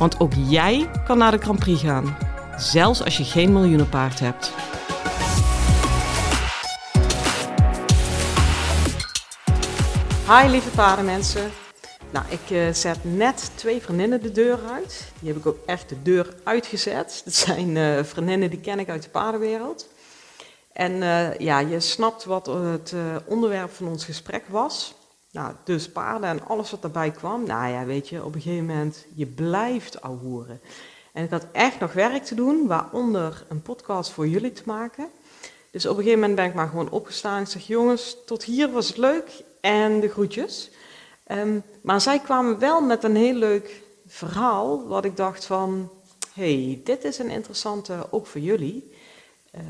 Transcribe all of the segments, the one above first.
Want ook jij kan naar de Grand Prix gaan, zelfs als je geen miljoenenpaard hebt. Hi lieve paardenmensen. Nou, ik uh, zet net twee vriendinnen de deur uit. Die heb ik ook echt de deur uitgezet. Dat zijn uh, vriendinnen die ken ik uit de paardenwereld. En uh, ja, je snapt wat het onderwerp van ons gesprek was. Nou, dus paarden en alles wat daarbij kwam. Nou ja, weet je, op een gegeven moment, je blijft ouwehoeren. En ik had echt nog werk te doen, waaronder een podcast voor jullie te maken. Dus op een gegeven moment ben ik maar gewoon opgestaan. Ik zeg, jongens, tot hier was het leuk en de groetjes. Um, maar zij kwamen wel met een heel leuk verhaal, wat ik dacht van, hey, dit is een interessante ook voor jullie.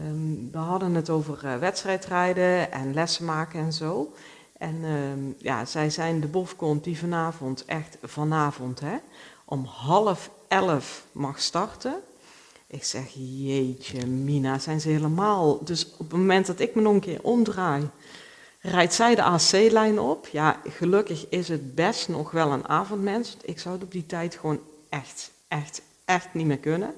Um, we hadden het over uh, wedstrijdrijden en lessen maken en zo. En um, ja, zij zijn de bofkont die vanavond, echt vanavond, hè, om half elf mag starten. Ik zeg, jeetje, Mina, zijn ze helemaal... Dus op het moment dat ik me nog een keer omdraai, rijdt zij de AC-lijn op. Ja, gelukkig is het best nog wel een avondmens. Ik zou het op die tijd gewoon echt, echt, echt niet meer kunnen.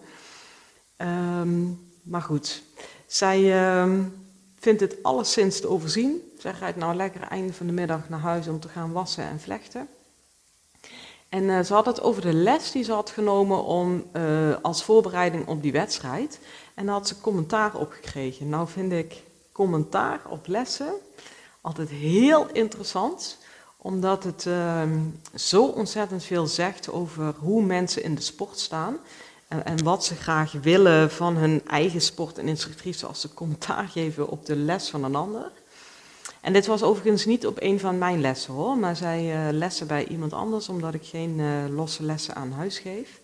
Um, maar goed, zij um, vindt het alleszins te overzien. Zij rijdt nou lekker einde van de middag naar huis om te gaan wassen en vlechten. En uh, ze had het over de les die ze had genomen om, uh, als voorbereiding op die wedstrijd. En daar had ze commentaar op gekregen. Nou vind ik commentaar op lessen altijd heel interessant, omdat het uh, zo ontzettend veel zegt over hoe mensen in de sport staan. En, en, wat ze graag willen van hun eigen sport en instructrice als ze commentaar geven op de les van een ander. En dit was overigens niet op een van mijn lessen hoor, maar zij uh, lessen bij iemand anders, omdat ik geen uh, losse lessen aan huis geef.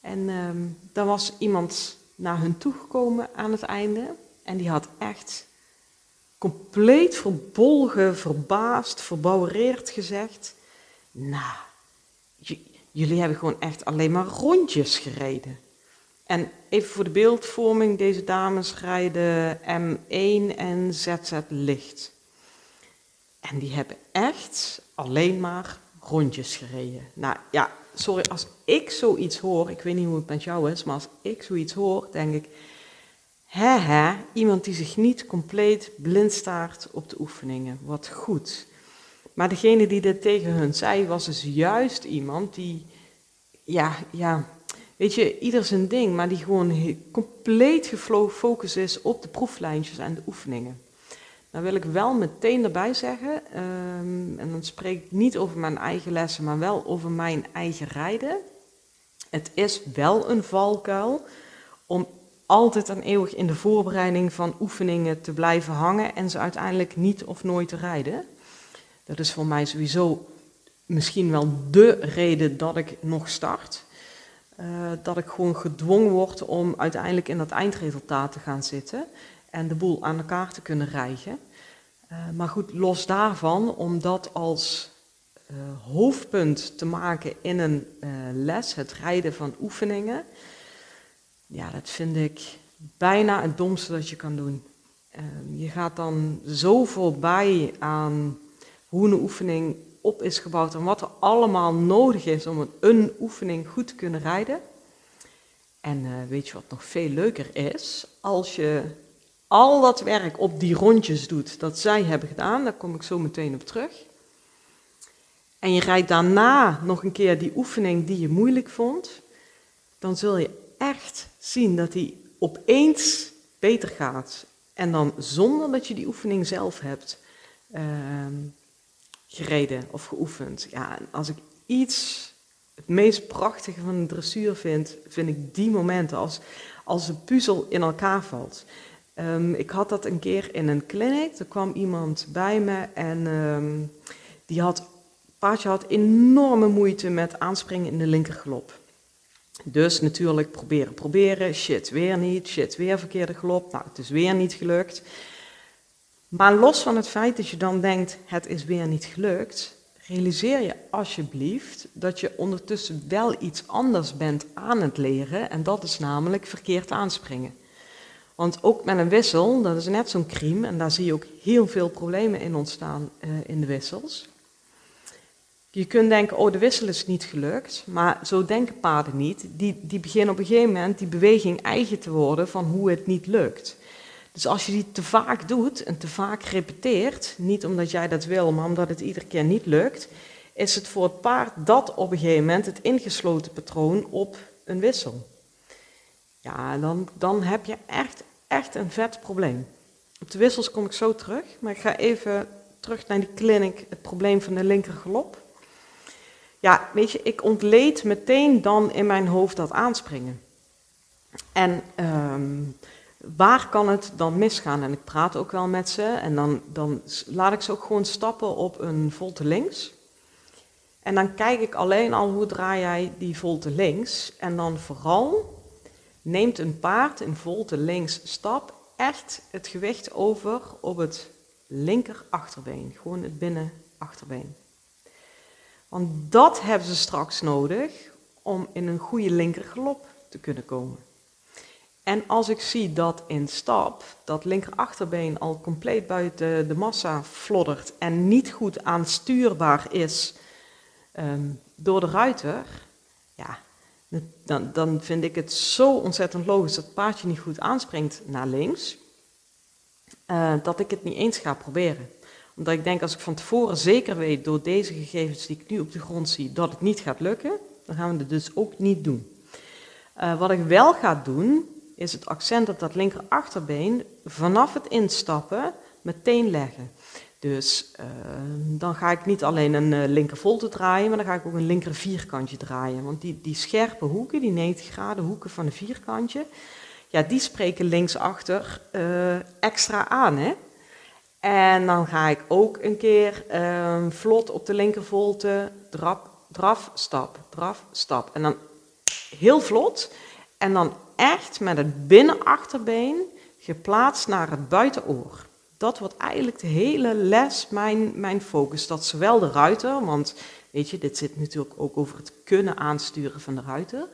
En um, er was iemand naar hun toegekomen aan het einde en die had echt compleet verbolgen, verbaasd, verbouwereerd gezegd. Nou, jullie hebben gewoon echt alleen maar rondjes gereden. En even voor de beeldvorming, deze dames rijden M1 en ZZ Licht. En die hebben echt alleen maar rondjes gereden. Nou ja, sorry, als ik zoiets hoor, ik weet niet hoe het met jou is, maar als ik zoiets hoor, denk ik, Hè, hè, iemand die zich niet compleet blind staart op de oefeningen. Wat goed. Maar degene die dit tegen hun zei, was dus juist iemand die, ja, ja, weet je, ieder zijn ding, maar die gewoon compleet gefocust is op de proeflijntjes en de oefeningen. Nou wil ik wel meteen erbij zeggen, um, en dan spreek ik niet over mijn eigen lessen, maar wel over mijn eigen rijden. Het is wel een valkuil om altijd en eeuwig in de voorbereiding van oefeningen te blijven hangen en ze uiteindelijk niet of nooit te rijden. Dat is voor mij sowieso misschien wel de reden dat ik nog start. Uh, dat ik gewoon gedwongen word om uiteindelijk in dat eindresultaat te gaan zitten en de boel aan elkaar te kunnen rijgen. Uh, maar goed, los daarvan, om dat als uh, hoofdpunt te maken in een les, het rijden van oefeningen, ja, dat vind ik bijna het domste dat je kan doen. Uh, je gaat dan zo voorbij aan hoe een oefening op is gebouwd en wat er allemaal nodig is om een, een oefening goed te kunnen rijden. En weet je wat nog veel leuker is? Als je al dat werk op die rondjes doet dat zij hebben gedaan, daar kom ik zo meteen op terug. En je rijdt daarna nog een keer die oefening die je moeilijk vond, dan zul je echt zien dat die opeens beter gaat. En dan zonder dat je die oefening zelf hebt uh, gereden of geoefend. Ja, als ik iets het meest prachtige van de dressuur vind, vind ik die momenten als, als een puzzel in elkaar valt. Um, ik had dat een keer in een clinic. Er kwam iemand bij me en um, die had, paardje had enorme moeite met aanspringen in de linkerglop. Dus natuurlijk proberen, proberen, shit weer niet, shit weer verkeerde gelop, nou het is weer niet gelukt. Maar los van het feit dat je dan denkt, het is weer niet gelukt, realiseer je alsjeblieft dat je ondertussen wel iets anders bent aan het leren en dat is namelijk verkeerd aanspringen. Want ook met een wissel, dat is net zo'n crime en daar zie je ook heel veel problemen in ontstaan uh, in de wissels. Je kunt denken, oh de wissel is niet gelukt, maar zo denken paarden niet. Die, die beginnen op een gegeven moment die beweging eigen te worden van hoe het niet lukt. Dus als je die te vaak doet en te vaak repeteert, niet omdat jij dat wil, maar omdat het iedere keer niet lukt, is het voor het paard dat op een gegeven moment het ingesloten patroon op een wissel. Ja, dan, dan heb je echt, echt een vet probleem. Op de wissels kom ik zo terug, maar ik ga even terug naar die clinic, het probleem van de linkergalop. Ja, weet je, ik ontleed meteen dan in mijn hoofd dat aanspringen. En um, waar kan het dan misgaan? En ik praat ook wel met ze en dan, dan laat ik ze ook gewoon stappen op een volte links. En dan kijk ik alleen al hoe draai jij die volte links. En dan vooral neemt een paard in volte links stap echt het gewicht over op het linker achterbeen. Gewoon het binnen achterbeen. Want dat hebben ze straks nodig om in een goede linker galop te kunnen komen. En als ik zie dat in stap dat linker achterbeen al compleet buiten de massa floddert en niet goed aanstuurbaar is um, door de ruiter, ja, dan, dan vind ik het zo ontzettend logisch dat het paardje niet goed aanspringt naar links, uh, dat ik het niet eens ga proberen. Omdat ik denk, als ik van tevoren zeker weet door deze gegevens die ik nu op de grond zie, dat het niet gaat lukken, dan gaan we het dus ook niet doen. Uh, wat ik wel ga doen, is het accent op dat linker achterbeen vanaf het instappen meteen leggen. Dus uh, dan ga ik niet alleen een uh, linker volte draaien, maar dan ga ik ook een linker vierkantje draaien. Want die, die scherpe hoeken, die 90 graden hoeken van een vierkantje, ja, die spreken linksachter uh, extra aan. Hè? En dan ga ik ook een keer ehm, vlot op de linkervolte, drap, draf, stap, draf, stap. En dan heel vlot. En dan echt met het binnenachterbeen geplaatst naar het buitenoor. Dat wordt eigenlijk de hele les mijn, mijn focus. Dat zowel de ruiter, want weet je, dit zit natuurlijk ook over het kunnen aansturen van de ruiter.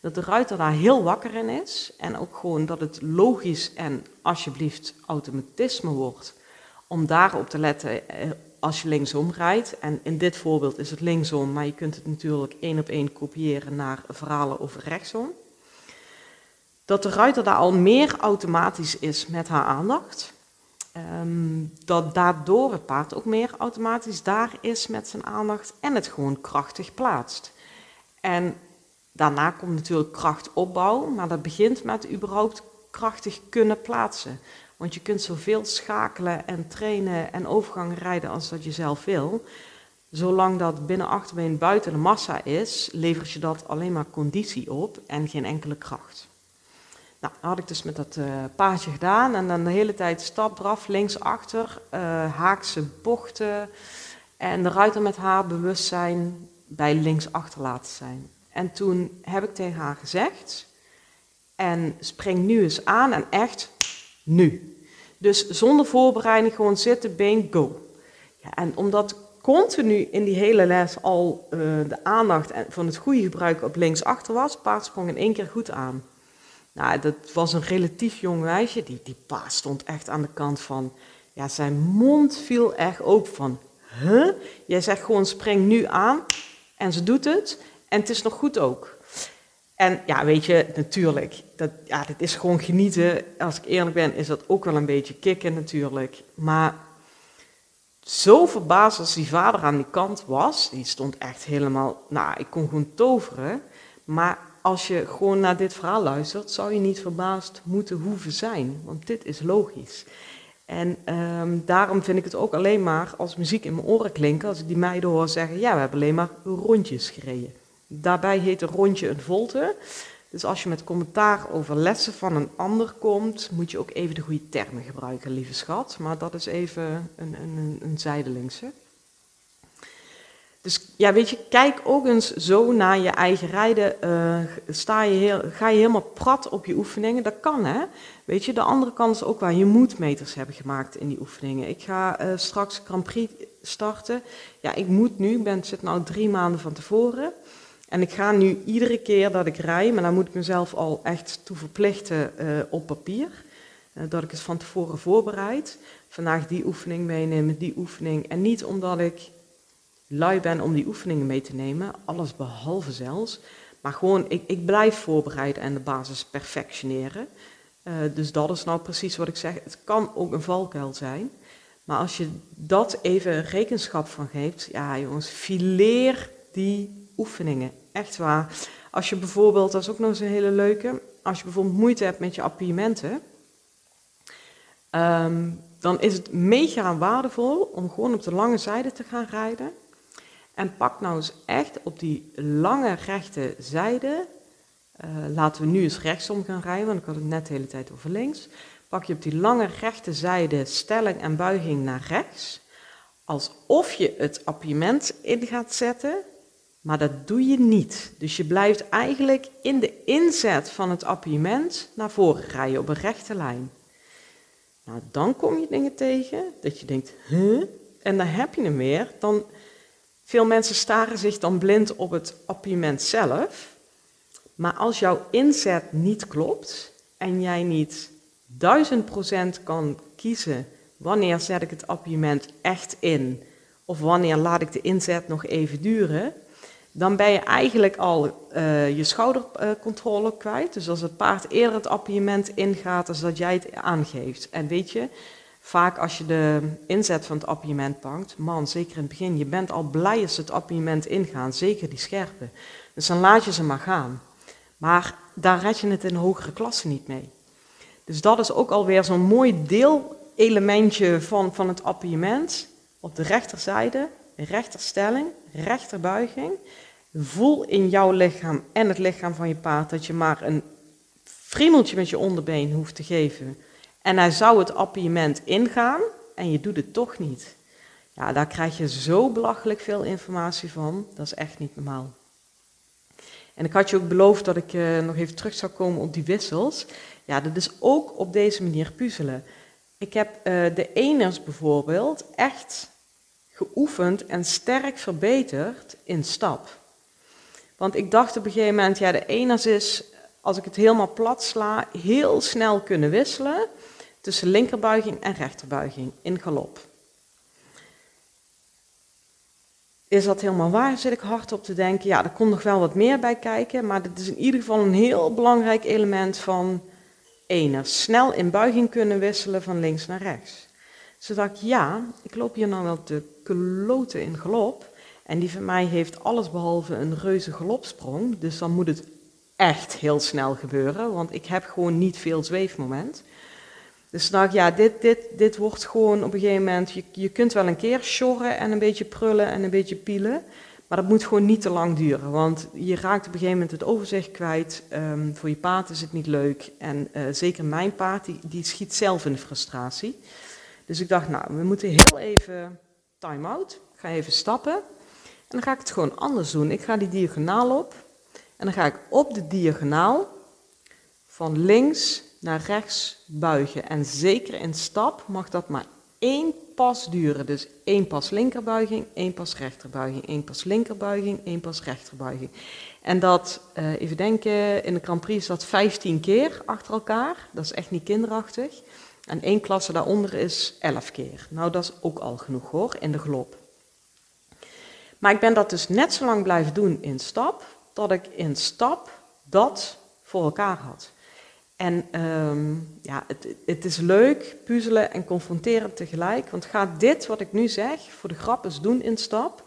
Dat de ruiter daar heel wakker in is. En ook gewoon dat het logisch en alsjeblieft automatisme wordt om daarop te letten eh, als je linksom rijdt. En in dit voorbeeld is het linksom, maar je kunt het natuurlijk één op één kopiëren naar verhalen over rechtsom dat de ruiter daar al meer automatisch is met haar aandacht. Um, dat daardoor het paard ook meer automatisch daar is met zijn aandacht en het gewoon krachtig plaatst. En daarna komt natuurlijk krachtopbouw, maar dat begint met überhaupt krachtig kunnen plaatsen. Want je kunt zoveel schakelen en trainen en overgangen rijden als dat je zelf wil. Zolang dat binnen achterbeen buiten de massa is, levert je dat alleen maar conditie op en geen enkele kracht. Nou, dat had ik dus met dat uh, paardje gedaan. En dan de hele tijd stap, draf, links, achter, uh, haakse bochten. En de ruiter met haar bewustzijn bij links achter laten zijn. En toen heb ik tegen haar gezegd, en spring nu eens aan en echt nu. Dus zonder voorbereiding gewoon zitten, been, go. Ja, en omdat continu in die hele les al uh, de aandacht van het goede gebruik op links achter was, paard sprong in één keer goed aan. Nou, dat was een relatief jong meisje. Die, die pa stond echt aan de kant van... Ja, zijn mond viel echt open van... Huh? Jij zegt gewoon spring nu aan. En ze doet het. En het is nog goed ook. En ja, weet je, natuurlijk, dat, ja, dit is gewoon genieten. Als ik eerlijk ben, is dat ook wel een beetje kicken natuurlijk. Maar zo verbaasd als die vader aan die kant was, die stond echt helemaal, nou, ik kon gewoon toveren. Maar als je gewoon naar dit verhaal luistert, zou je niet verbaasd moeten hoeven zijn. Want dit is logisch. En um, daarom vind ik het ook alleen maar als muziek in mijn oren klinken, als ik die meiden hoor zeggen, ja, we hebben alleen maar rondjes gereden. Daarbij heet een rondje een volte. Dus als je met commentaar over lessen van een ander komt, moet je ook even de goede termen gebruiken, lieve schat. Maar dat is even een, een, een zijdelingse. Dus ja, weet je, kijk ook eens zo naar je eigen rijden. Uh, sta je heel, ga je helemaal prat op je oefeningen? Dat kan, hè? Weet je, de andere kant is ook waar je moet meters hebben gemaakt in die oefeningen. Ik ga uh, straks Grand Prix starten. Ja, ik moet nu, ik ben, zit nu drie maanden van tevoren. En ik ga nu iedere keer dat ik rij, maar dan moet ik mezelf al echt toe verplichten uh, op papier. dat ik het van tevoren voorbereid. Vandaag die oefening meenemen, die oefening. En niet omdat ik lui ben om die oefeningen mee te nemen, alles behalve zelfs. Maar gewoon, ik, ik blijf voorbereiden en de basis perfectioneren. Uh, dus dat is nou precies wat ik zeg. Het kan ook een valkuil zijn. Maar als je dat even rekenschap van geeft, ja jongens, fileer die oefeningen. Echt waar. Als je bijvoorbeeld, dat is ook nog eens een hele leuke, als je bijvoorbeeld moeite hebt met je appiëmenten, um, dan is het mega waardevol om gewoon op de lange zijde te gaan rijden. En pak nou eens echt op die lange rechte zijde. Uh, laten we nu eens rechtsom gaan rijden, want ik had het net de hele tijd over links. Pak je op die lange rechte zijde stelling en buiging naar rechts. Alsof je het appiëment in gaat zetten, maar dat doe je niet. Dus je blijft eigenlijk in de inzet van het appiëment naar voren rijden op een rechte lijn. Nou, dan kom je dingen tegen dat je denkt, huh? En dan heb je hem weer. Dan veel mensen staren zich dan blind op het appiëment zelf. Maar als jouw inzet niet klopt en jij niet duizend procent kan kiezen wanneer zet ik het appiëment echt in of wanneer laat ik de inzet nog even duren, dan ben je eigenlijk al uh, je schoudercontrole kwijt. Dus als het paard eerder het appiëment ingaat, dan dat jij het aangeeft. En weet je, Vaak als je de inzet van het appiëment pakt, man, zeker in het begin, je bent al blij als het appiëment ingaan, zeker die scherpe. Dus dan laat je ze maar gaan. Maar daar red je het in hogere klassen niet mee. Dus dat is ook alweer zo'n mooi deelelementje van, van het appiëment. Op de rechterzijde, rechterstelling, rechterbuiging. Voel in jouw lichaam en het lichaam van je paard dat je maar een friemeltje met je onderbeen hoeft te geven en hij zou het appiëment ingaan en je doet het toch niet. Ja, daar krijg je zo belachelijk veel informatie van. Dat is echt niet normaal. En ik had je ook beloofd dat ik uh, nog even terug zou komen op die wissels. Ja, dat is ook op deze manier puzzelen. Ik heb uh, de eners bijvoorbeeld echt geoefend en sterk verbeterd in stap. Want ik dacht op een gegeven moment, ja, de eners is, als ik het helemaal plat sla, heel snel kunnen wisselen tussen linkerbuiging en rechterbuiging in galop. Is dat helemaal waar? Zit ik hard op te denken? Ja, er komt nog wel wat meer bij kijken, maar dit is in ieder geval een heel belangrijk element van ene. Snel in buiging kunnen wisselen van links naar rechts. Dacht ik, ja, ik loop hier nou wel te kloten in galop. En die van mij heeft alles behalve een reuze galopsprong. Dus dan moet het echt heel snel gebeuren, want ik heb gewoon niet veel zweefmoment. Dus dacht ja, dit, dit, dit wordt gewoon op een gegeven moment, je, je kunt wel een keer sjorren en een beetje prullen en een beetje pielen, maar dat moet gewoon niet te lang duren, want je raakt op een gegeven moment het overzicht kwijt, um, voor je paard is het niet leuk en uh, zeker mijn paard, die, die schiet zelf in de frustratie. Dus ik dacht, nou, we moeten heel even time-out, ik ga even stappen en dan ga ik het gewoon anders doen. Ik ga die diagonaal op en dan ga ik op de diagonaal van links naar rechts buigen. En zeker in stap mag dat maar één pas duren. Dus één pas linkerbuiging, één pas rechterbuiging, één pas linkerbuiging, één pas rechterbuiging. En dat, uh, even denken, in de Grand Prix is dat 15 keer achter elkaar. Dat is echt niet kinderachtig. En één klasse daaronder is 11 keer. Nou, dat is ook al genoeg hoor, in de galop. Maar ik ben dat dus net zo lang blijven doen in stap, dat ik in stap dat voor elkaar had. En um, ja, het, het, is leuk, puzzelen en confronteren tegelijk. Want ga dit wat ik nu zeg voor de grap eens doen in stap.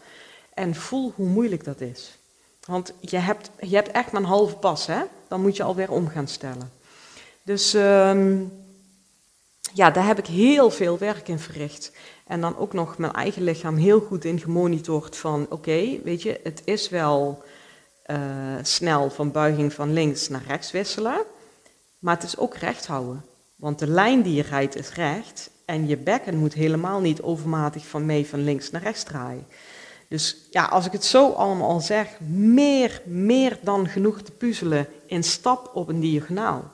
En voel hoe moeilijk dat is. Want je hebt, je hebt echt maar een halve pas, hè? Dan moet je alweer om gaan stellen. Dus um, ja, daar heb ik heel veel werk in verricht. En dan ook nog mijn eigen lichaam heel goed in gemonitord van... Oké, weet je, het is wel uh, snel van buiging van links naar rechts wisselen... Maar het is ook recht houden. Want de lijn die je rijdt is recht en je bekken moet helemaal niet overmatig van mee van links naar rechts draaien. Dus ja, als ik het zo allemaal al zeg, meer, meer dan genoeg te puzzelen in stap op een diagonaal.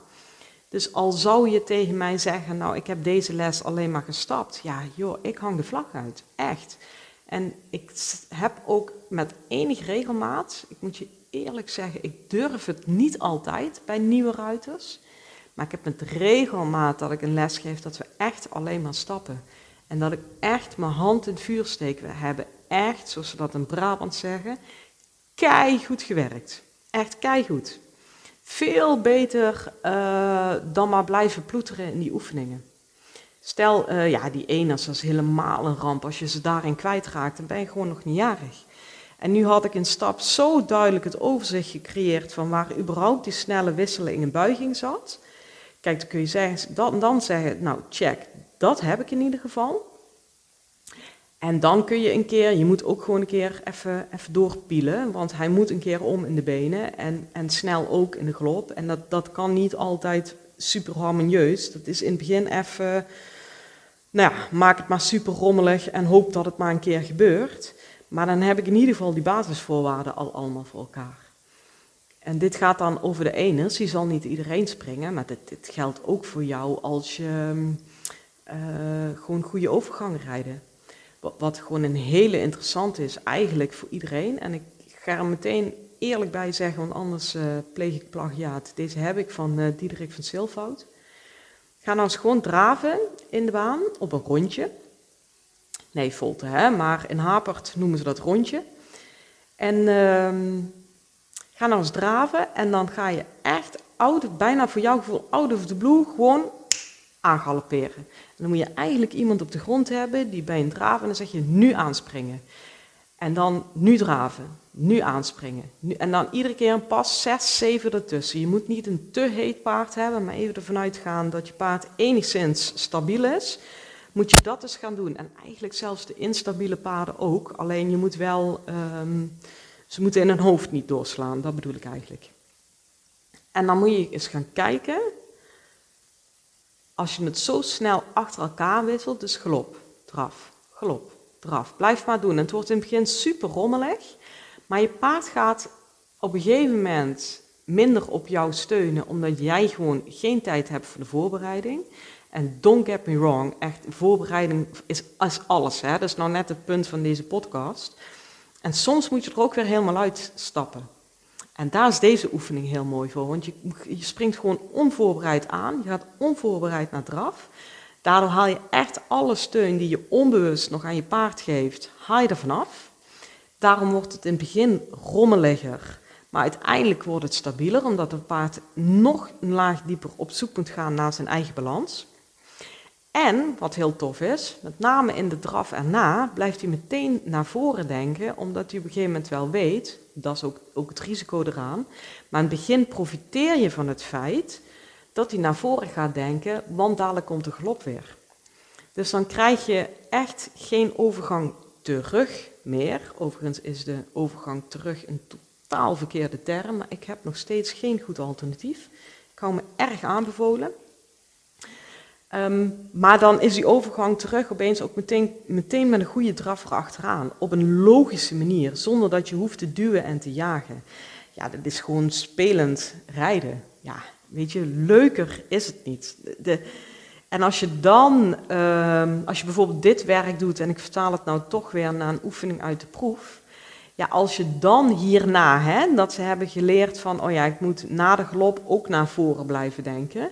Dus al zou je tegen mij zeggen, nou ik heb deze les alleen maar gestapt. Ja joh, ik hang de vlag uit, echt. En ik heb ook met enige regelmaat, ik moet je eerlijk zeggen, ik durf het niet altijd bij nieuwe ruiters. Maar ik heb met regelmaat dat ik een les geef dat we echt alleen maar stappen. En dat ik echt mijn hand in het vuur steek. We hebben echt, zoals ze dat in Brabant zeggen, kei goed gewerkt. Echt kei goed. Veel beter uh, dan maar blijven ploeteren in die oefeningen. Stel, uh, ja, die eners, is helemaal een ramp. Als je ze daarin kwijtraakt, dan ben je gewoon nog niet jarig. En nu had ik in stap zo duidelijk het overzicht gecreëerd van waar überhaupt die snelle wisseling in buiging zat. Kijk, dan kun je zeggen, dan, dan zeggen, nou check, dat heb ik in ieder geval. En dan kun je een keer, je moet ook gewoon een keer even, even doorpielen, want hij moet een keer om in de benen en, en snel ook in de galop. En dat, dat kan niet altijd super harmonieus. Dat is in het begin even, nou ja, maak het maar super rommelig en hoop dat het maar een keer gebeurt. Maar dan heb ik in ieder geval die basisvoorwaarden al allemaal voor elkaar. En dit gaat dan over de eners, die zal niet iedereen springen, maar dit, dit geldt ook voor jou als je uh, gewoon goede overgang rijden. Wat, gewoon een hele interessante is eigenlijk voor iedereen. En ik ga er meteen eerlijk bij zeggen, want anders uh, pleeg ik plagiaat. Deze heb ik van uh, Diederik van Silfout. Ga nou eens gewoon draven in de baan op een rondje. Nee, volte, hè? maar in Hapert noemen ze dat rondje. En uh, ga nou eens draven en dan ga je echt out, bijna voor jouw gevoel out of the blue gewoon aangalopperen. En dan moet je eigenlijk iemand op de grond hebben die bij een draven en dan zeg je nu aanspringen. En dan nu draven, nu aanspringen. Nu, en dan iedere keer een pas 6, 7 ertussen. Je moet niet een te heet paard hebben, maar even ervan uitgaan dat je paard enigszins stabiel is moet je dat eens gaan doen. En eigenlijk zelfs de instabiele paarden ook. Alleen je moet wel, um, ze moeten in hun hoofd niet doorslaan. Dat bedoel ik eigenlijk. En dan moet je eens gaan kijken. Als je het zo snel achter elkaar wisselt, dus galop, draf, galop, draf. Blijf maar doen. En het wordt in het begin super rommelig. Maar je paard gaat op een gegeven moment minder op jou steunen, omdat jij gewoon geen tijd hebt voor de voorbereiding. En don't get me wrong, echt, voorbereiding is, is alles. Hè? Dat is nou net het punt van deze podcast. En soms moet je er ook weer helemaal uitstappen. En daar is deze oefening heel mooi voor, want je, springt gewoon onvoorbereid aan, je gaat onvoorbereid naar draf. Daardoor haal je echt alle steun die je onbewust nog aan je paard geeft, haal je er vanaf. Daarom wordt het in het begin rommeliger, maar uiteindelijk wordt het stabieler, omdat het paard nog een laag dieper op zoek moet gaan naar zijn eigen balans. En, wat heel tof is, met name in de draf erna blijft hij meteen naar voren denken, omdat hij op een gegeven moment wel weet, dat is ook, ook het risico eraan, maar in het begin profiteer je van het feit dat hij naar voren gaat denken, want dadelijk komt de galop weer. Dus dan krijg je echt geen overgang terug meer. Overigens is de overgang terug een totaal verkeerde term, maar ik heb nog steeds geen goed alternatief. Ik hou me erg aanbevolen. Um, maar dan is die overgang terug opeens ook meteen, meteen met een goede draffer achteraan. Op een logische manier, zonder dat je hoeft te duwen en te jagen. Ja, dat is gewoon spelend rijden. Ja, weet je, leuker is het niet. De, en als je dan, um, als je bijvoorbeeld dit werk doet, en ik vertaal het nou toch weer naar een oefening uit de proef. Ja, als je dan hierna, hè, dat ze hebben geleerd van, oh ja, ik moet na de galop ook naar voren blijven denken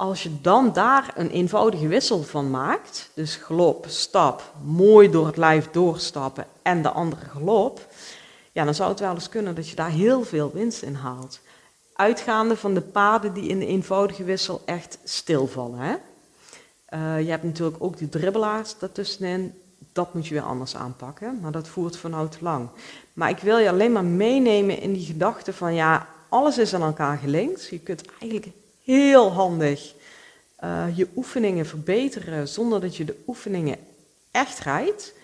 als je dan daar een eenvoudige wissel van maakt, dus galop, stap, mooi door het lijf doorstappen en de andere galop, ja, dan zou het wel eens kunnen dat je daar heel veel winst in haalt. Uitgaande van de paden die in de eenvoudige wissel echt stilvallen. Hè? Uh, je hebt natuurlijk ook die dribbelaars daartussenin. Dat moet je weer anders aanpakken, maar dat voert vanuit lang. Maar ik wil je alleen maar meenemen in die gedachte van ja, alles is aan elkaar gelinkt. Je kunt eigenlijk heel handig uh, je oefeningen verbeteren zonder dat je de oefeningen echt rijdt.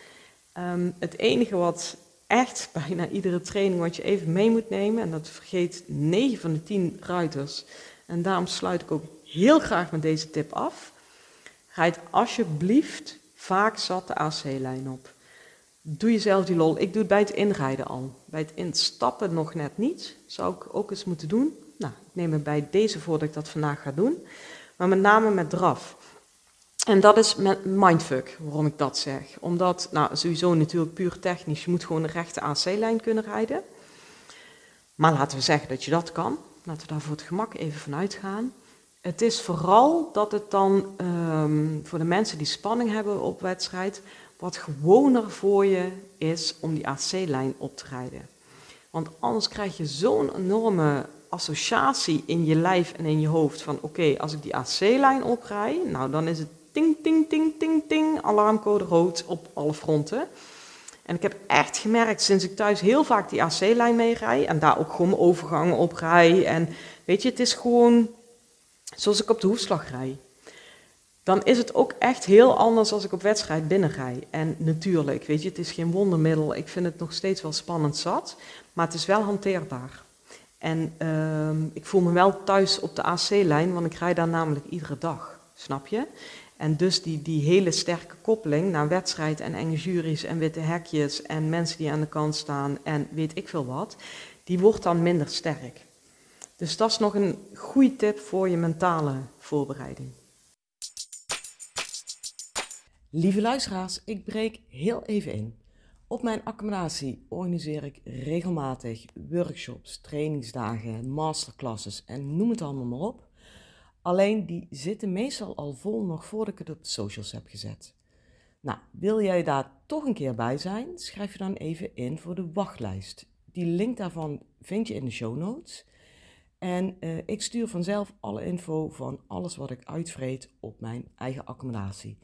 Um, het enige wat echt bijna iedere training wat je even mee moet nemen, en dat vergeet 9 van de 10 ruiters, en daarom sluit ik ook heel graag met deze tip af. Rijd alsjeblieft vaak zat de AC-lijn op. doe jezelf die lol. Ik doe het bij het inrijden al. Bij het instappen nog net niet. Zou ik ook eens moeten doen. Neem bij deze voor dat ik dat vandaag ga doen. Maar met name met draf. En dat is met mindfuck, waarom ik dat zeg. Omdat, nou sowieso natuurlijk puur technisch, je moet gewoon een rechte AC-lijn kunnen rijden. Maar laten we zeggen dat je dat kan. Laten we daar voor het gemak even vanuit gaan. Het is vooral dat het dan um, voor de mensen die spanning hebben op wedstrijd, wat gewoner voor je is om die AC-lijn op te rijden. Want anders krijg je zo'n enorme associatie in je lijf en in je hoofd van oké, als ik die AC-lijn oprij, nou dan is het ting, ting, ting, ting, ting, alarmcode rood op alle fronten. En ik heb echt gemerkt sinds ik thuis heel vaak die AC-lijn mee rij en daar ook gewoon mijn overgangen op rij. En weet je, het is gewoon zoals ik op de hoefslag rij. Dan is het ook echt heel anders als ik op wedstrijd binnenrij. En natuurlijk, weet je, het is geen wondermiddel. Ik vind het nog steeds wel spannend zat, maar het is wel hanteerbaar. En uh, ik voel me wel thuis op de AC-lijn, want ik rij daar namelijk iedere dag, snap je? En dus die, die hele sterke koppeling naar wedstrijd en enge juries en witte hekjes en mensen die aan de kant staan en weet ik veel wat, die wordt dan minder sterk. Dus dat is nog een goede tip voor je mentale voorbereiding. Lieve luisteraars, ik breek heel even in. Op mijn accommodatie organiseer ik regelmatig workshops, trainingsdagen, masterclasses en noem het allemaal maar op. Alleen die zitten meestal al vol nog voordat ik het op de socials heb gezet. Nou, wil jij daar toch een keer bij zijn? Schrijf je dan even in voor de wachtlijst. Die link daarvan vind je in de show notes. En uh, ik stuur vanzelf alle info van alles wat ik uitvreet op mijn eigen accommodatie.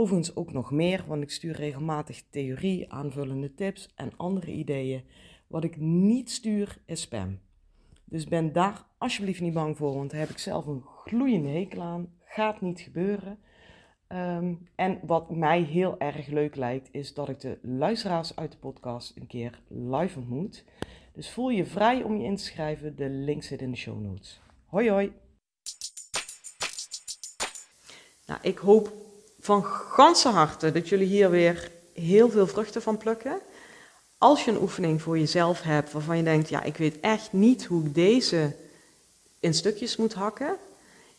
Overigens ook nog meer, want ik stuur regelmatig theorie, aanvullende tips en andere ideeën. Wat ik niet stuur is spam. Dus ben daar alsjeblieft niet bang voor, want daar heb ik zelf een gloeiende hekel aan. Gaat niet gebeuren. Um, en wat mij heel erg leuk lijkt, is dat ik de luisteraars uit de podcast een keer live ontmoet. Dus voel je vrij om je in te schrijven. De link zit in de show notes. Hoi hoi! Nou, ik hoop van ganse harte dat jullie hier weer heel veel vruchten van plukken. Als je een oefening voor jezelf hebt waarvan je denkt, ja, ik weet echt niet hoe ik deze in stukjes moet hakken,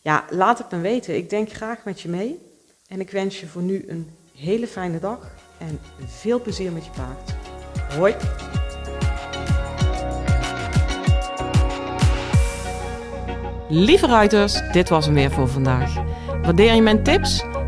ja, laat het me weten. Ik denk graag met je mee. En ik wens je voor nu een hele fijne dag en veel plezier met je paard. Hoi! Lieve ruiters, dit was hem weer voor vandaag. Waardeer je mijn tips?